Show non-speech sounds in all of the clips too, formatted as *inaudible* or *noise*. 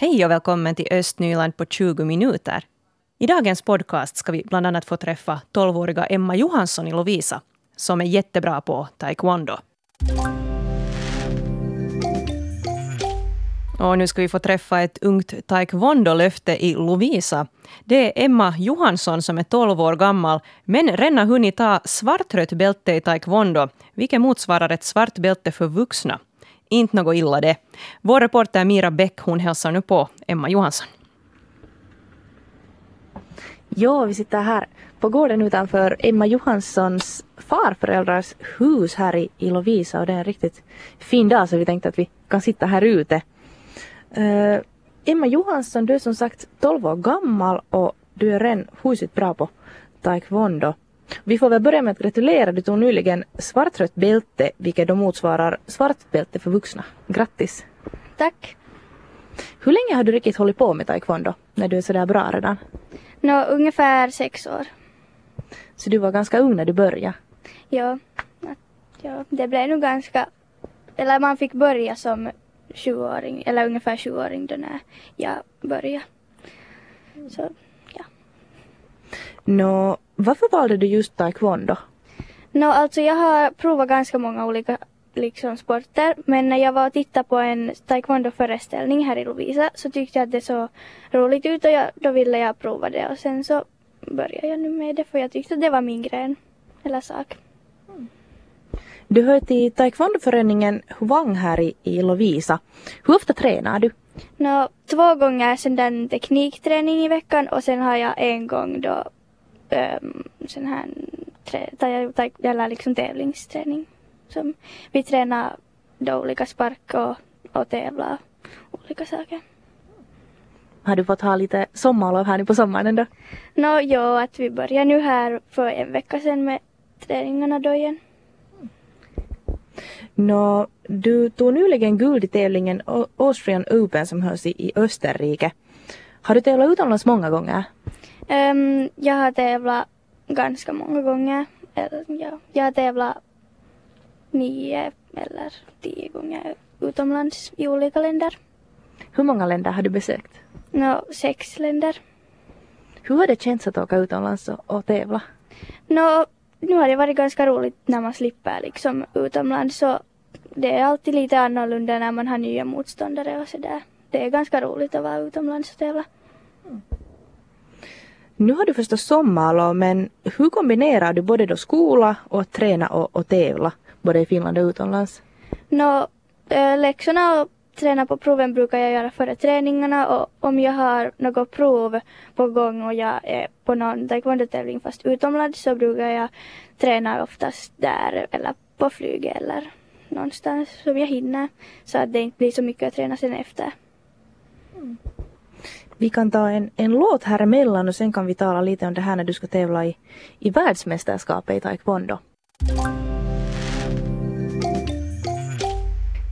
Hej och välkommen till Östnyland på 20 minuter. I dagens podcast ska vi bland annat få träffa 12-åriga Emma Johansson i Lovisa som är jättebra på taekwondo. Och nu ska vi få träffa ett ungt taekwondo-löfte i Lovisa. Det är Emma Johansson som är 12 år gammal, men redan hunnit ta svartrött bälte i taekwondo, vilket motsvarar ett svart bälte för vuxna. Inte något illa det. Vår reporter Mira Bäck hon hälsar nu på Emma Johansson. Ja, vi sitter här på gården utanför Emma Johanssons farföräldrars hus här i, i Lovisa och det är en riktigt fin dag så vi tänkte att vi kan sitta här ute. Uh, Emma Johansson, du är som sagt 12 år gammal och du är redan huset bra på taekwondo. Vi får väl börja med att gratulera, du tog nyligen svartrött bälte vilket då motsvarar svart bälte för vuxna. Grattis! Tack! Hur länge har du riktigt hållit på med taekwondo när du är sådär bra redan? Nå, ungefär sex år. Så du var ganska ung när du började? Ja, ja det blev nog ganska... Eller man fick börja som 20-åring, eller ungefär 20-åring då när jag började. Så, ja. Nå, varför valde du just taekwondo? Nå, alltså jag har provat ganska många olika liksom sporter. Men när jag var och tittade på en taekwondo-föreställning här i Lovisa så tyckte jag att det såg roligt ut och jag, då ville jag prova det och sen så började jag nu med det för jag tyckte att det var min gren eller sak. Du hör till taekwondoföreningen Huvang här i, i Lovisa. Hur ofta tränar du? Nå, två gånger sen den teknikträning i veckan och sen har jag en gång då um, sån här trä, eller liksom tävlingsträning. Som vi tränar då olika spark och, och tävlar olika saker. Har du fått ha lite sommarlov här nu på sommaren då? Nå, no, jo, att vi börjar nu här för en vecka sedan med träningarna då igen. Nå, du tog nyligen guld i tävlingen Austrian Open som hölls i Österrike. Har du tävlat utomlands många gånger? Um, jag har tävlat ganska många gånger. Eller, ja, jag har tävlat nio eller tio gånger utomlands i olika länder. Hur många länder har du besökt? Nå, sex länder. Hur har det känts att åka utomlands och, och tävla? Nå, nu har det varit ganska roligt när man slipper liksom utomlands så det är alltid lite annorlunda när man har nya motståndare och sådär. Det är ganska roligt att vara utomlands och tävla. Nu har du förstås sommarlov men hur kombinerar du både då skola och träna och, och tävla? både i Finland och utomlands? Nå, äh, läxorna och träna på proven brukar jag göra före träningarna och om jag har något prov på gång och jag är på någon taekwondo-tävling fast utomlands så brukar jag träna oftast där eller på flyget eller någonstans som jag hinner så att det inte blir så mycket att träna sen efter. Mm. Vi kan ta en, en låt här emellan och sen kan vi tala lite om det här när du ska tävla i, i världsmästerskapet i taekwondo.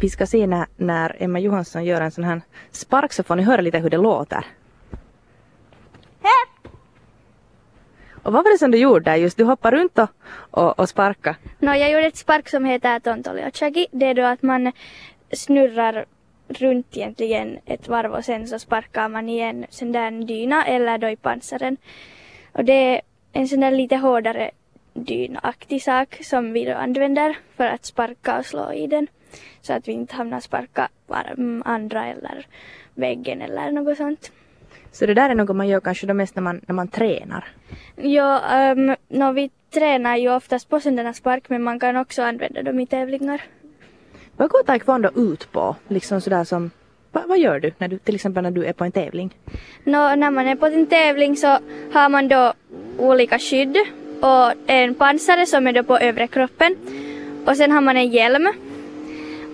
Vi ska se när, när Emma Johansson gör en sån här spark så får ni höra lite hur det låter. Hepp! Och vad var det som du gjorde där just? Du hoppade runt och, och, och sparka? No, jag gjorde ett spark som heter tontoliochagi. Det är då att man snurrar runt egentligen ett varv och sen så sparkar man i en sån där dyna eller då i pansaren. Och det är en sån där lite hårdare dynaktig sak som vi då använder för att sparka och slå i den. Så att vi inte hamnar sparka andra eller väggen eller något sånt. Så det där är något man gör kanske då mest när man, när man tränar? Ja, um, no, vi tränar ju oftast på sådana spark men man kan också använda dem i tävlingar. Vad går taekwondo ut på? Liksom sådär som, va, vad gör du, när du till exempel när du är på en tävling? No, när man är på en tävling så har man då olika skydd och en pansare som är då på övre kroppen och sen har man en hjälm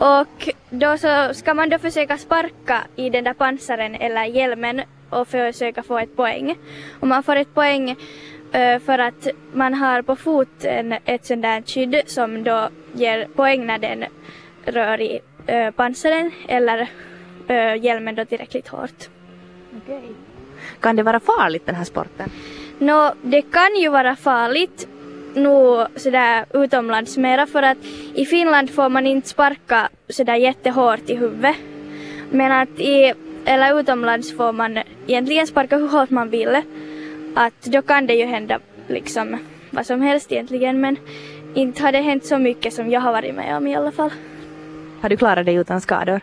och då så ska man då försöka sparka i den där pansaren eller hjälmen och försöka få ett poäng. Och man får ett poäng eh, för att man har på foten ett sånt där skydd som då ger poäng när den rör i uh, pansaren eller uh, hjälmen då tillräckligt hårt. Okay. Kan det vara farligt den här sporten? Nå, no, det kan ju vara farligt nog sådär utomlands mera för att i Finland får man inte sparka sådär jättehårt i huvudet. Men att i eller utomlands får man egentligen sparka hur hårt man vill. Att då kan det ju hända liksom vad som helst egentligen men inte har det hänt så mycket som jag har varit med om i alla fall. Har du klarat dig utan skador?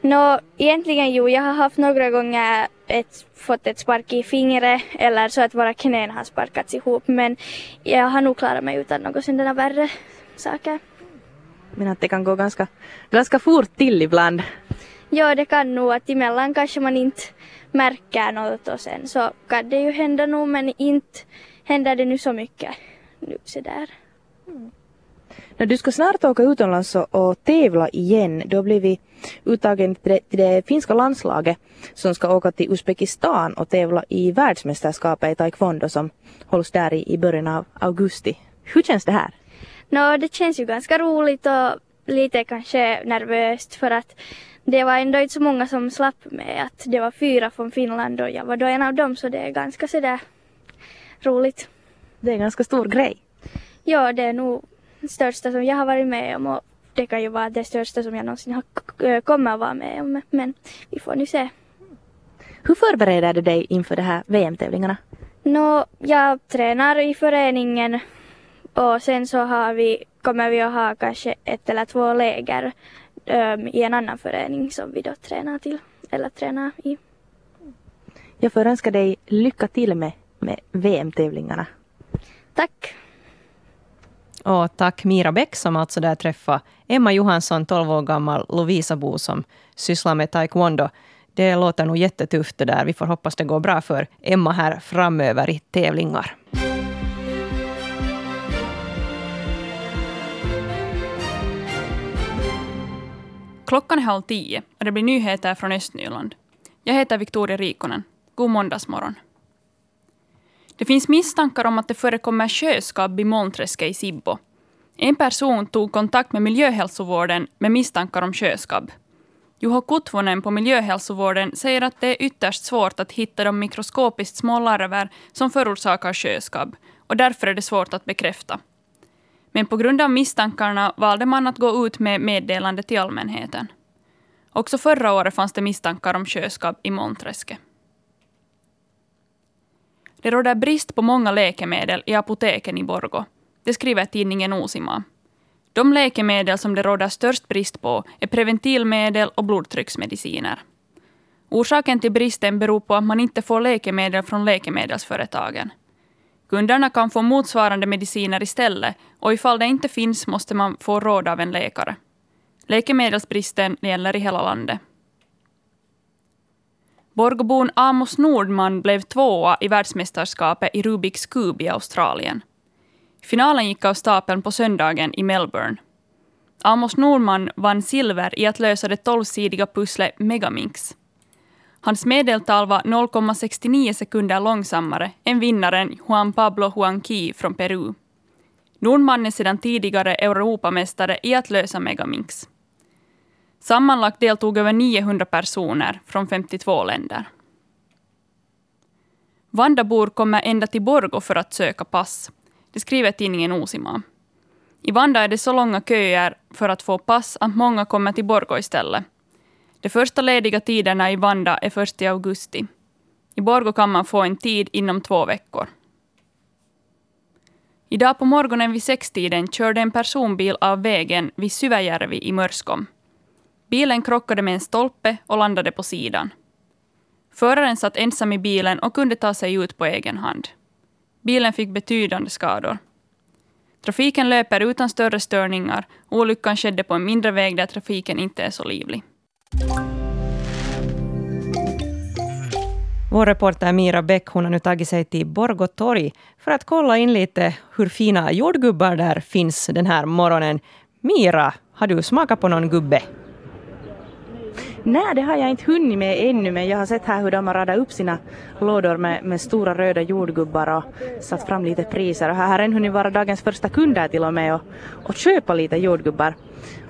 Nå, egentligen jo, jag har haft några gånger ett, fått ett spark i fingret eller så att våra knän har sparkats ihop men jag har nog klarat mig utan något sådana värre saker. Men att det kan gå ganska, ganska fort till ibland. Ja, det kan nog att emellan kanske man inte märker något och sen så kan det ju hända nog men inte händer det nu så mycket nu sådär. När du ska snart åka utomlands och, tävla igen, då blir vi uttagen till det, finska landslaget som ska åka till Uzbekistan och tävla i världsmästerskapet i taekwondo som hålls där i, början av augusti. Hur känns det här? Nå, det känns ju ganska roligt och lite kanske nervöst för att det var ändå inte så många som slapp med att det var fyra från Finland och jag var då en av dem så det är ganska sådär roligt. Det är en ganska stor grej. Ja, det är nog största som jag har varit med om och det kan ju vara det största som jag någonsin har äh, kommer att vara med om men vi får nu se. Hur förbereder du dig inför de här VM-tävlingarna? Nå, jag tränar i föreningen och sen så har vi, kommer vi att ha kanske ett eller två läger ähm, i en annan förening som vi då tränar till eller tränar i. Jag får önska dig lycka till med, med VM-tävlingarna. Tack! Och tack Mira Bäck som alltså där träffade Emma Johansson, 12 år gammal Lovisa-bo som sysslar med taekwondo. Det låter nog jättetufft det där. Vi får hoppas det går bra för Emma här framöver i tävlingar. Klockan är halv tio och det blir nyheter från Östnyland. Jag heter Victoria Rikonen. God måndagsmorgon. Det finns misstankar om att det förekommer sjöskabb i Molnträsket i Sibbo. En person tog kontakt med miljöhälsovården med misstankar om sjöskabb. Juho Kutvonen på miljöhälsovården säger att det är ytterst svårt att hitta de mikroskopiskt små larver som förorsakar sjöskabb och därför är det svårt att bekräfta. Men på grund av misstankarna valde man att gå ut med meddelande till allmänheten. Också förra året fanns det misstankar om sjöskabb i Molnträsket. Det råder brist på många läkemedel i apoteken i Borgo. Det skriver tidningen Osima. De läkemedel som det råder störst brist på är preventivmedel och blodtrycksmediciner. Orsaken till bristen beror på att man inte får läkemedel från läkemedelsföretagen. Kunderna kan få motsvarande mediciner istället och ifall det inte finns måste man få råd av en läkare. Läkemedelsbristen gäller i hela landet. Borgobon Amos Nordman blev tvåa i världsmästerskapet i Rubiks kub i Australien. Finalen gick av stapeln på söndagen i Melbourne. Amos Nordman vann silver i att lösa det tolvsidiga pusslet Megaminx. Hans medeltal var 0,69 sekunder långsammare än vinnaren Juan Pablo Huanqui från Peru. Nordman är sedan tidigare Europamästare i att lösa Megaminx. Sammanlagt deltog över 900 personer från 52 länder. Vandabor kommer ända till Borgo för att söka pass. Det skriver tidningen Osima. I Vanda är det så långa köer för att få pass att många kommer till Borgo istället. De första lediga tiderna i Vanda är först i augusti. I Borgo kan man få en tid inom två veckor. Idag på morgonen vid sextiden körde en personbil av vägen vid Syväjärvi i Mörskom. Bilen krockade med en stolpe och landade på sidan. Föraren satt ensam i bilen och kunde ta sig ut på egen hand. Bilen fick betydande skador. Trafiken löper utan större störningar. Olyckan skedde på en mindre väg där trafiken inte är så livlig. Vår reporter Mira Bäck hon har nu tagit sig till Borgå torg för att kolla in lite hur fina jordgubbar där finns den här morgonen. Mira, har du smakat på någon gubbe? Nej, det har jag inte hunnit med ännu, men jag har sett här hur de har radat upp sina lådor med, med stora röda jordgubbar och satt fram lite priser. Och här har en hunnit vara dagens första kunder till och med och, och köpa lite jordgubbar.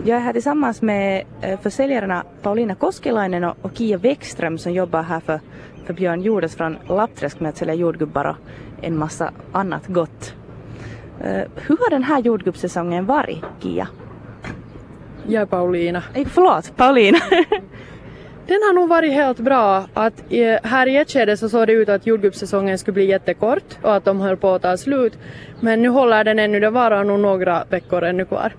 Jag är här tillsammans med eh, försäljarna Paulina Koskelainen och, och Kia Wäckström som jobbar här för, för Björn Jordes från Lappträsk med att sälja jordgubbar och en massa annat gott. Uh, hur har den här jordgubbssäsongen varit, Kia? Jag är Pauliina. Ei, förlåt, Paulina. *laughs* Den har nog varit helt bra. Att här i ett skede så såg det ut att jordgubbssäsongen skulle bli jättekort och att de höll på att ta slut. Men nu håller den ännu, det varar nog några veckor ännu kvar.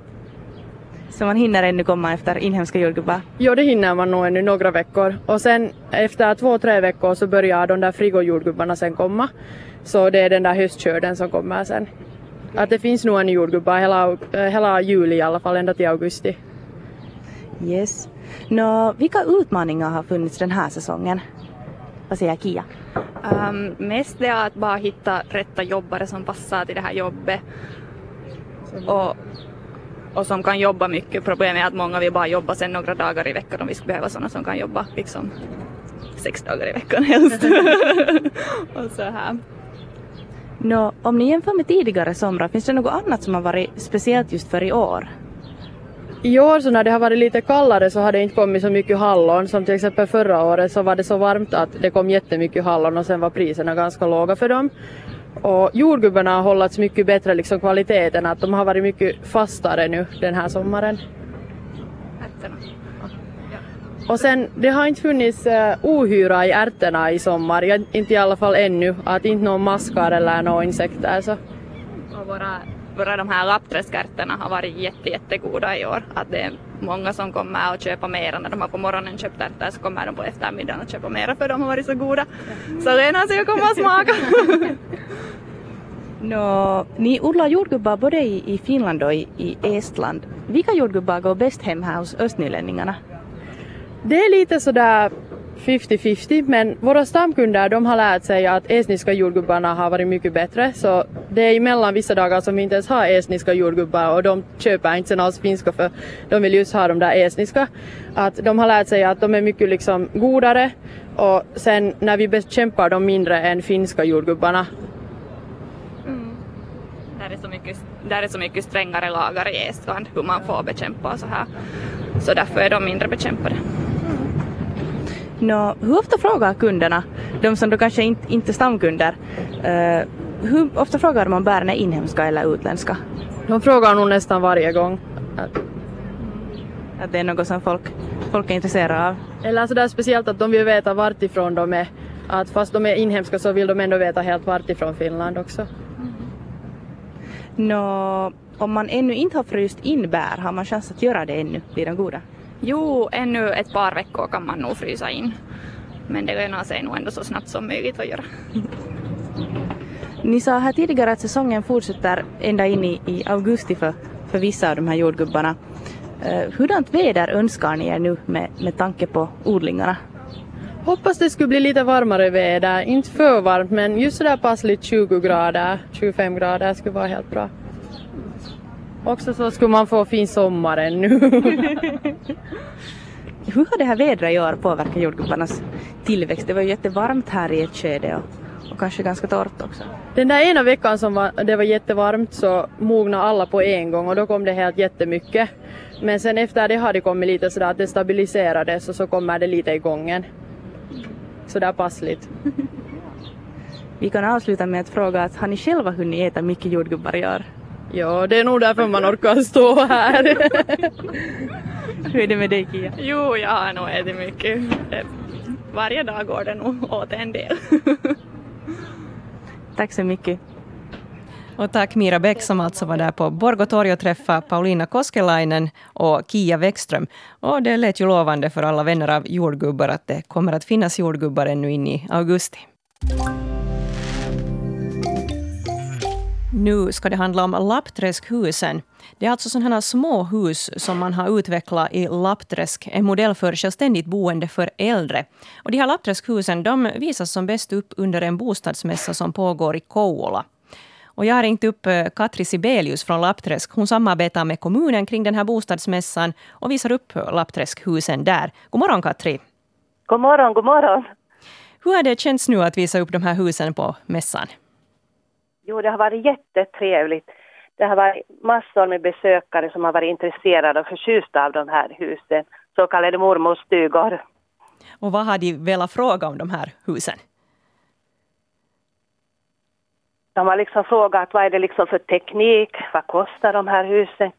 Så man hinner ännu komma efter inhemska jordgubbar? Jo, det hinner man nog ännu några veckor. Och sen efter två, tre veckor så börjar de där frigojordgubbarna sen komma. Så det är den där höstkörden som kommer sen. Att det finns nog en jordgubbar hela, hela juli i alla fall, ända till augusti. Yes. Nå, vilka utmaningar har funnits den här säsongen? Vad säger Kia? Um, mest det är att bara hitta rätta jobbare som passar till det här jobbet. Och, och som kan jobba mycket. Problemet är att många vill bara jobba sen några dagar i veckan om vi skulle behöva sådana som kan jobba liksom sex dagar i veckan helst. *laughs* och så här. Nå, om ni jämför med tidigare somrar, finns det något annat som har varit speciellt just för i år? I år så när det har varit lite kallare så har det inte kommit så mycket hallon som till exempel förra året så var det så varmt att det kom jättemycket hallon och sen var priserna ganska låga för dem. Och jordgubbarna har hållits mycket bättre liksom kvaliteten, att de har varit mycket fastare nu den här sommaren. Och sen, det har inte funnits uh, ohyra i ärtorna i sommar, jag, inte i alla fall ännu, att inte någon maskar eller några insekter. Så. Och våra bara de här lappträskärtorna har varit jätte, jättegoda i år. Att det är många som kommer och köper mera när de har på morgonen köpt ärtor så kommer de på eftermiddagen och köper mera för de har varit så goda. Så det är något jag kommer att smaka. *laughs* no, ni odlar jordgubbar både i, i Finland och i, i Estland. Vilka jordgubbar går bäst hem här hos östnylänningarna? Det är lite sådär 50-50 men våra stamkunder de har lärt sig att estniska jordgubbarna har varit mycket bättre så det är emellan vissa dagar som vi inte ens har estniska jordgubbar och de köper inte sen alls finska för de vill just ha de där estniska. Att de har lärt sig att de är mycket liksom godare och sen när vi bekämpar dem mindre än finska jordgubbarna. Mm. Där, är så mycket, där är så mycket strängare lagar i Estland hur man får bekämpa och så här. Så därför är de mindre bekämpade. Nå, hur ofta frågar kunderna, de som då kanske inte, inte är stamkunder, uh, hur ofta frågar de om bären är inhemska eller utländska? De frågar nog nästan varje gång. Att det är något som folk, folk är intresserade av? Eller sådär speciellt att de vill veta vart ifrån de är. Att fast de är inhemska så vill de ändå veta helt vart ifrån Finland också. Mm. Nå, om man ännu inte har fryst in bär, har man chans att göra det ännu? Blir de goda? Jo, ännu ett par veckor kan man nog frysa in. Men det lönar sig nog ändå så snabbt som möjligt att göra. Ni sa här tidigare att säsongen fortsätter ända in i, i augusti för, för vissa av de här jordgubbarna. Uh, hurdant väder önskar ni er nu med, med tanke på odlingarna? Hoppas det skulle bli lite varmare väder, inte för varmt men just sådär passligt 20 grader, 25 grader skulle vara helt bra. Också så skulle man få fin sommar ännu. *laughs* Hur har det här vädret i år påverkat jordgubbarnas tillväxt? Det var ju jättevarmt här i ett skede och, och kanske ganska torrt också. Den där ena veckan som var, det var jättevarmt så mognade alla på en gång och då kom det helt jättemycket. Men sen efter det har det kommit lite sådär att det stabiliserades och så kommer det lite i gången. Sådär passligt. *laughs* Vi kan avsluta med att fråga att har ni själva hunnit äta mycket jordgubbar i år? Ja, det är nog därför man orkar stå här. *laughs* Hur är det med dig Kia? Jo, jag har nog ätit mycket. Varje dag går det nog åt en del. Tack så mycket. Och tack Mira Bäck som alltså var där på Borgåtorg och träffade Paulina Koskelainen och Kia Wäckström. Och det lät ju lovande för alla vänner av jordgubbar att det kommer att finnas jordgubbar ännu in i augusti. Nu ska det handla om Lappträskhusen. Det är alltså sådana små hus som man har utvecklat i Lappträsk, en modell för självständigt boende för äldre. Och de här Lappträskhusen de visas som bäst upp under en bostadsmässa som pågår i Kouvola. Och jag har ringt upp eh, Katri Sibelius från Lappträsk. Hon samarbetar med kommunen kring den här bostadsmässan och visar upp Lappträskhusen där. God morgon Katri! God morgon, god morgon! Hur har det känts nu att visa upp de här husen på mässan? Jo, det har varit jättetrevligt. Det har varit massor med besökare som har varit intresserade och förtjusta av de här husen, så kallade mormorstugor. Och vad har de velat fråga om de här husen? De har liksom frågat vad är det liksom för teknik, vad kostar de här husen,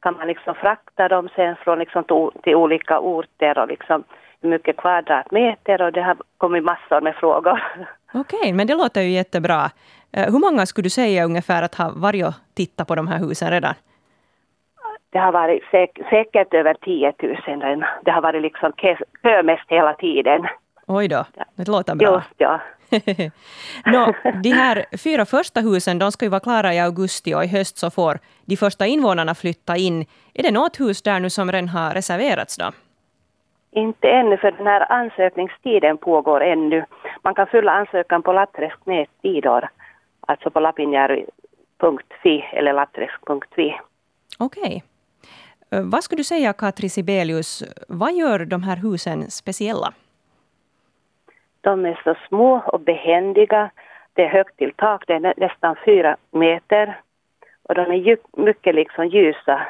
kan man liksom frakta dem sen från liksom till olika orter och liksom, jättemycket kvadratmeter och det har kommit massor med frågor. Okej, okay, men det låter ju jättebra. Eh, hur många skulle du säga ungefär att ha varit och tittat på de här husen redan? Det har varit säk säkert över 10 000 redan. Det har varit liksom kö mest hela tiden. Oj då, det låter bra. Just ja. *laughs* no, *laughs* de här fyra första husen de ska ju vara klara i augusti och i höst så får de första invånarna flytta in. Är det något hus där nu som redan har reserverats då? Inte ännu, för den här ansökningstiden pågår ännu. Man kan fylla ansökan på Lappträsk nätsidor, alltså på lapinjärvi.fi eller lappträsk.fi. Okej. Okay. Eh, vad skulle du säga, Katri Sibelius, vad gör de här husen speciella? De är så små och behändiga. Det är högt till tak, det är nästan fyra meter. Och de är mycket liksom ljusa.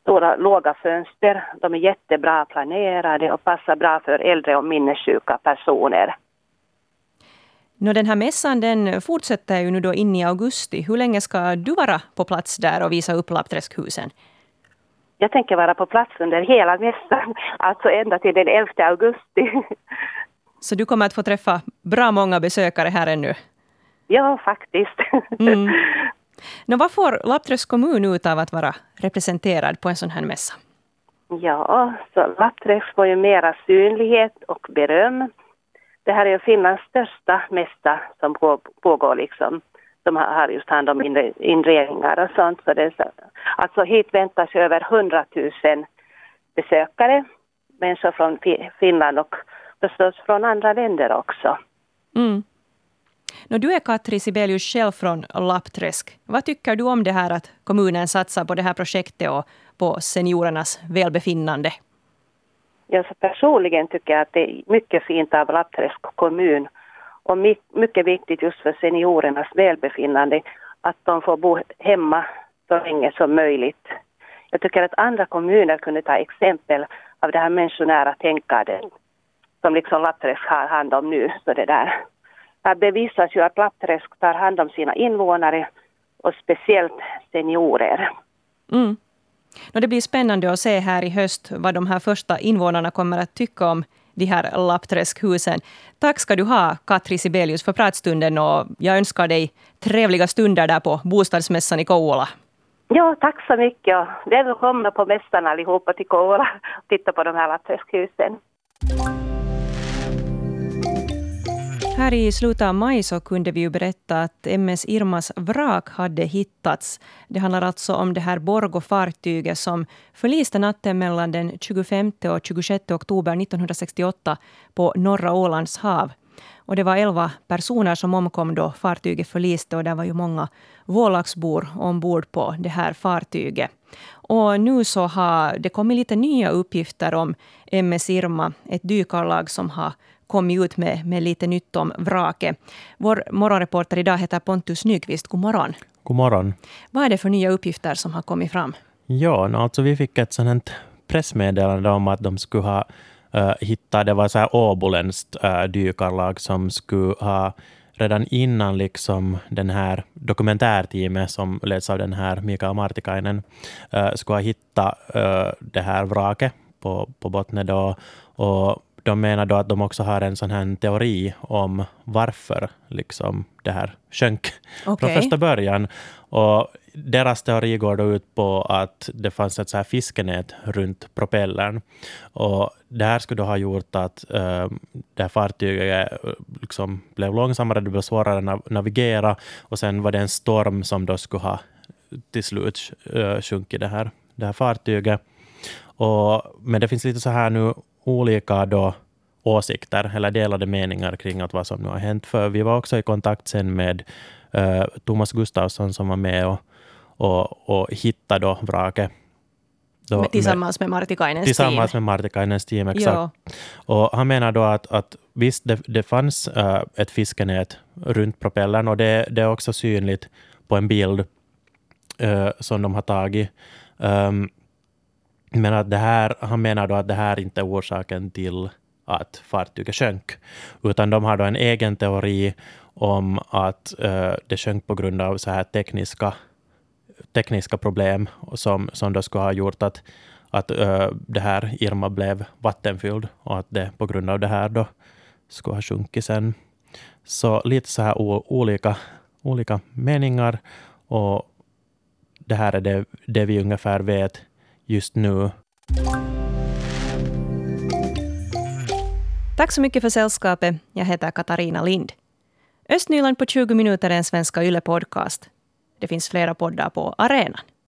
Stora låga fönster. De är jättebra planerade och passar bra för äldre och minnessjuka personer. Nå, den här mässan den fortsätter ju nu då in i augusti. Hur länge ska du vara på plats där och visa upp Lappträskhusen? Jag tänker vara på plats under hela mässan, *laughs* alltså ända till den 11 augusti. *laughs* Så du kommer att få träffa bra många besökare här ännu? Ja, faktiskt. *laughs* Mm. Nå, vad får Lappträsk kommun ut av att vara representerad på en sån här mässa? Ja, så Lappträsk får ju mera synlighet och beröm. Det här är ju Finlands största mässa som pågår liksom. Som har just hand om inredningar och sånt. Så det är alltså hit väntas över 100 000 besökare. Människor från Finland och förstås från andra länder också. Mm. No, du är Katri Sibelius själv från Lappträsk. Vad tycker du om det här att kommunen satsar på det här projektet och på seniorernas välbefinnande? Jag så personligen tycker att det är mycket fint av Lappträsk kommun och mycket viktigt just för seniorernas välbefinnande att de får bo hemma så länge som möjligt. Jag tycker att andra kommuner kunde ta exempel av det här människonära tänkandet som liksom Lappträsk har hand om nu. Så det där. Här bevisas ju att Lappträsk tar hand om sina invånare och speciellt seniorer. Mm. Och det blir spännande att se här i höst vad de här första invånarna kommer att tycka om de här Lappträskhusen. Tack ska du ha, Katri Sibelius, för pratstunden och jag önskar dig trevliga stunder där på bostadsmässan i Kouvola. Ja, tack så mycket. Välkomna på mässan allihopa till Kouvola och titta på de här Lappträskhusen. Här i slutet av maj så kunde vi ju berätta att MS Irmas vrak hade hittats. Det handlar alltså om det här Borgo-fartyget som förliste natten mellan den 25 och 26 oktober 1968 på norra Ålands hav. Och det var elva personer som omkom då fartyget förliste och det var ju många Vålaxbor ombord på det här fartyget. Och nu så har det kommit lite nya uppgifter om MS Irma, ett dykarlag som har kommit ut med, med lite nytt om vraket. Vår morgonreporter idag heter Pontus Nyqvist. God morgon. God morgon. Vad är det för nya uppgifter som har kommit fram? Ja, alltså vi fick ett sådant pressmeddelande om att de skulle ha uh, hittat, det var så här åboländskt uh, dykarlag som skulle ha redan innan liksom den här dokumentärteamet som leds av den här Mikael Martikainen uh, skulle ha hittat uh, det här vraket på, på botten då. Och de menar då att de också har en sån här teori om varför liksom det här sjönk okay. från första början. Och deras teori går då ut på att det fanns ett så här fiskenät runt propellern. Och det här skulle då ha gjort att uh, det här fartyget liksom blev långsammare, det blev svårare att navigera och sen var det en storm som då skulle ha till slut uh, sjunkit det här, det här fartyget. Och, men det finns lite så här nu olika då åsikter eller delade meningar kring att vad som nu har hänt. För vi var också i kontakt sen med uh, Thomas Gustafsson som var med och, och, och hittade då vraket. Då tillsammans med, Martikainens tillsammans team. med Martikainens team, exakt. Och han menar då att, att visst, det, det fanns uh, ett fiskenät runt propellern och det, det, är också synligt på en bild uh, som de har tagit. Um, men att det här, han menar då att det här inte är orsaken till att fartyget sjönk, utan de har då en egen teori om att uh, det sjönk på grund av så här tekniska, tekniska problem som, som då skulle ha gjort att, att uh, det här Irma blev vattenfylld och att det på grund av det här då skulle ha sjunkit sen. Så lite så här olika, olika meningar och det här är det, det vi ungefär vet just nu. Tack så mycket för sällskapet. Jag heter Katarina Lind. Östnyland på 20 minuter är en Svenska Yle podcast. Det finns flera poddar på arenan.